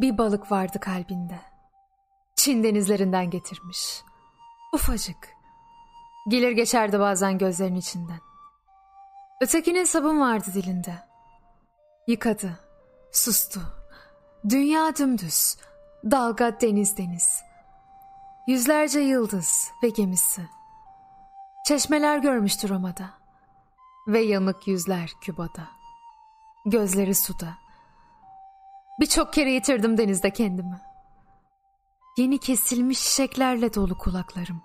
Bir balık vardı kalbinde. Çin denizlerinden getirmiş. Ufacık. Gelir geçerdi bazen gözlerinin içinden. Ötekinin sabun vardı dilinde. Yıkadı, sustu. Dünya dümdüz, dalga deniz deniz. Yüzlerce yıldız ve gemisi. Çeşmeler görmüştür Roma'da. Ve yanık yüzler Küba'da. Gözleri suda. Birçok kere yitirdim denizde kendimi. Yeni kesilmiş çiçeklerle dolu kulaklarım.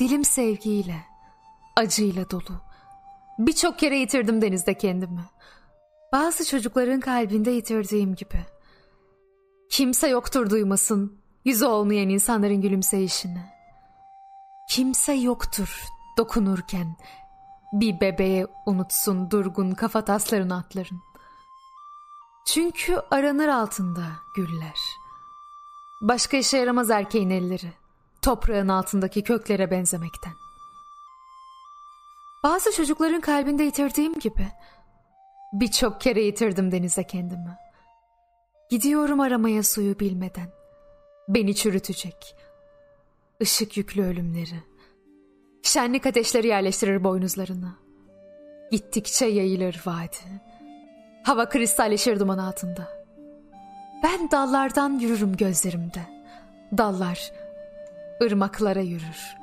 Dilim sevgiyle, acıyla dolu. Birçok kere yitirdim denizde kendimi. Bazı çocukların kalbinde yitirdiğim gibi. Kimse yoktur duymasın yüzü olmayan insanların gülümseyişini. Kimse yoktur dokunurken bir bebeğe unutsun durgun kafa tasların atların. Çünkü aranır altında güller. Başka işe yaramaz erkeğin elleri. Toprağın altındaki köklere benzemekten. Bazı çocukların kalbinde yitirdiğim gibi birçok kere yitirdim denize kendimi. Gidiyorum aramaya suyu bilmeden. Beni çürütecek. Işık yüklü ölümleri. Şenlik ateşleri yerleştirir boynuzlarına. Gittikçe yayılır vadi. Hava kristalleşir duman altında. Ben dallardan yürürüm gözlerimde. Dallar ırmaklara yürür.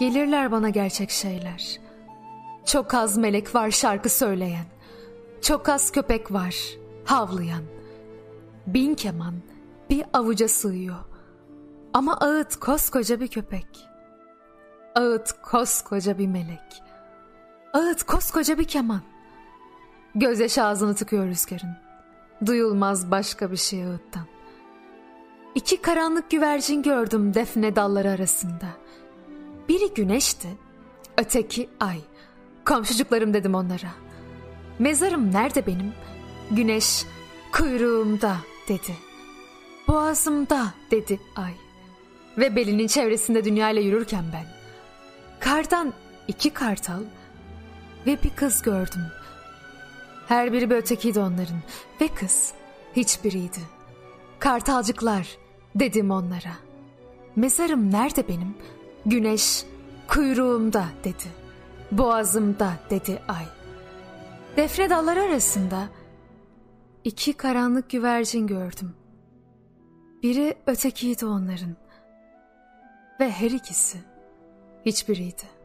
Gelirler bana gerçek şeyler. Çok az melek var şarkı söyleyen. Çok az köpek var havlayan. Bin keman bir avuca sığıyor. Ama ağıt koskoca bir köpek. Ağıt koskoca bir melek. Ağıt koskoca bir keman. Gözyaşı ağzını tıkıyor rüzgarın. Duyulmaz başka bir şey ağıttan. İki karanlık güvercin gördüm defne dalları arasında. Biri güneşti, öteki ay. Komşucuklarım dedim onlara. Mezarım nerede benim? Güneş kuyruğumda dedi. Boğazımda dedi ay. Ve belinin çevresinde dünyayla yürürken ben. Kardan iki kartal ve bir kız gördüm. Her biri bir ötekiydi onların ve kız hiçbiriydi. Kartalcıklar dedim onlara. Mezarım nerede benim? Güneş kuyruğumda dedi. Boğazımda dedi ay. Defne dalları arasında iki karanlık güvercin gördüm. Biri ötekiydi onların ve her ikisi hiçbiriydi.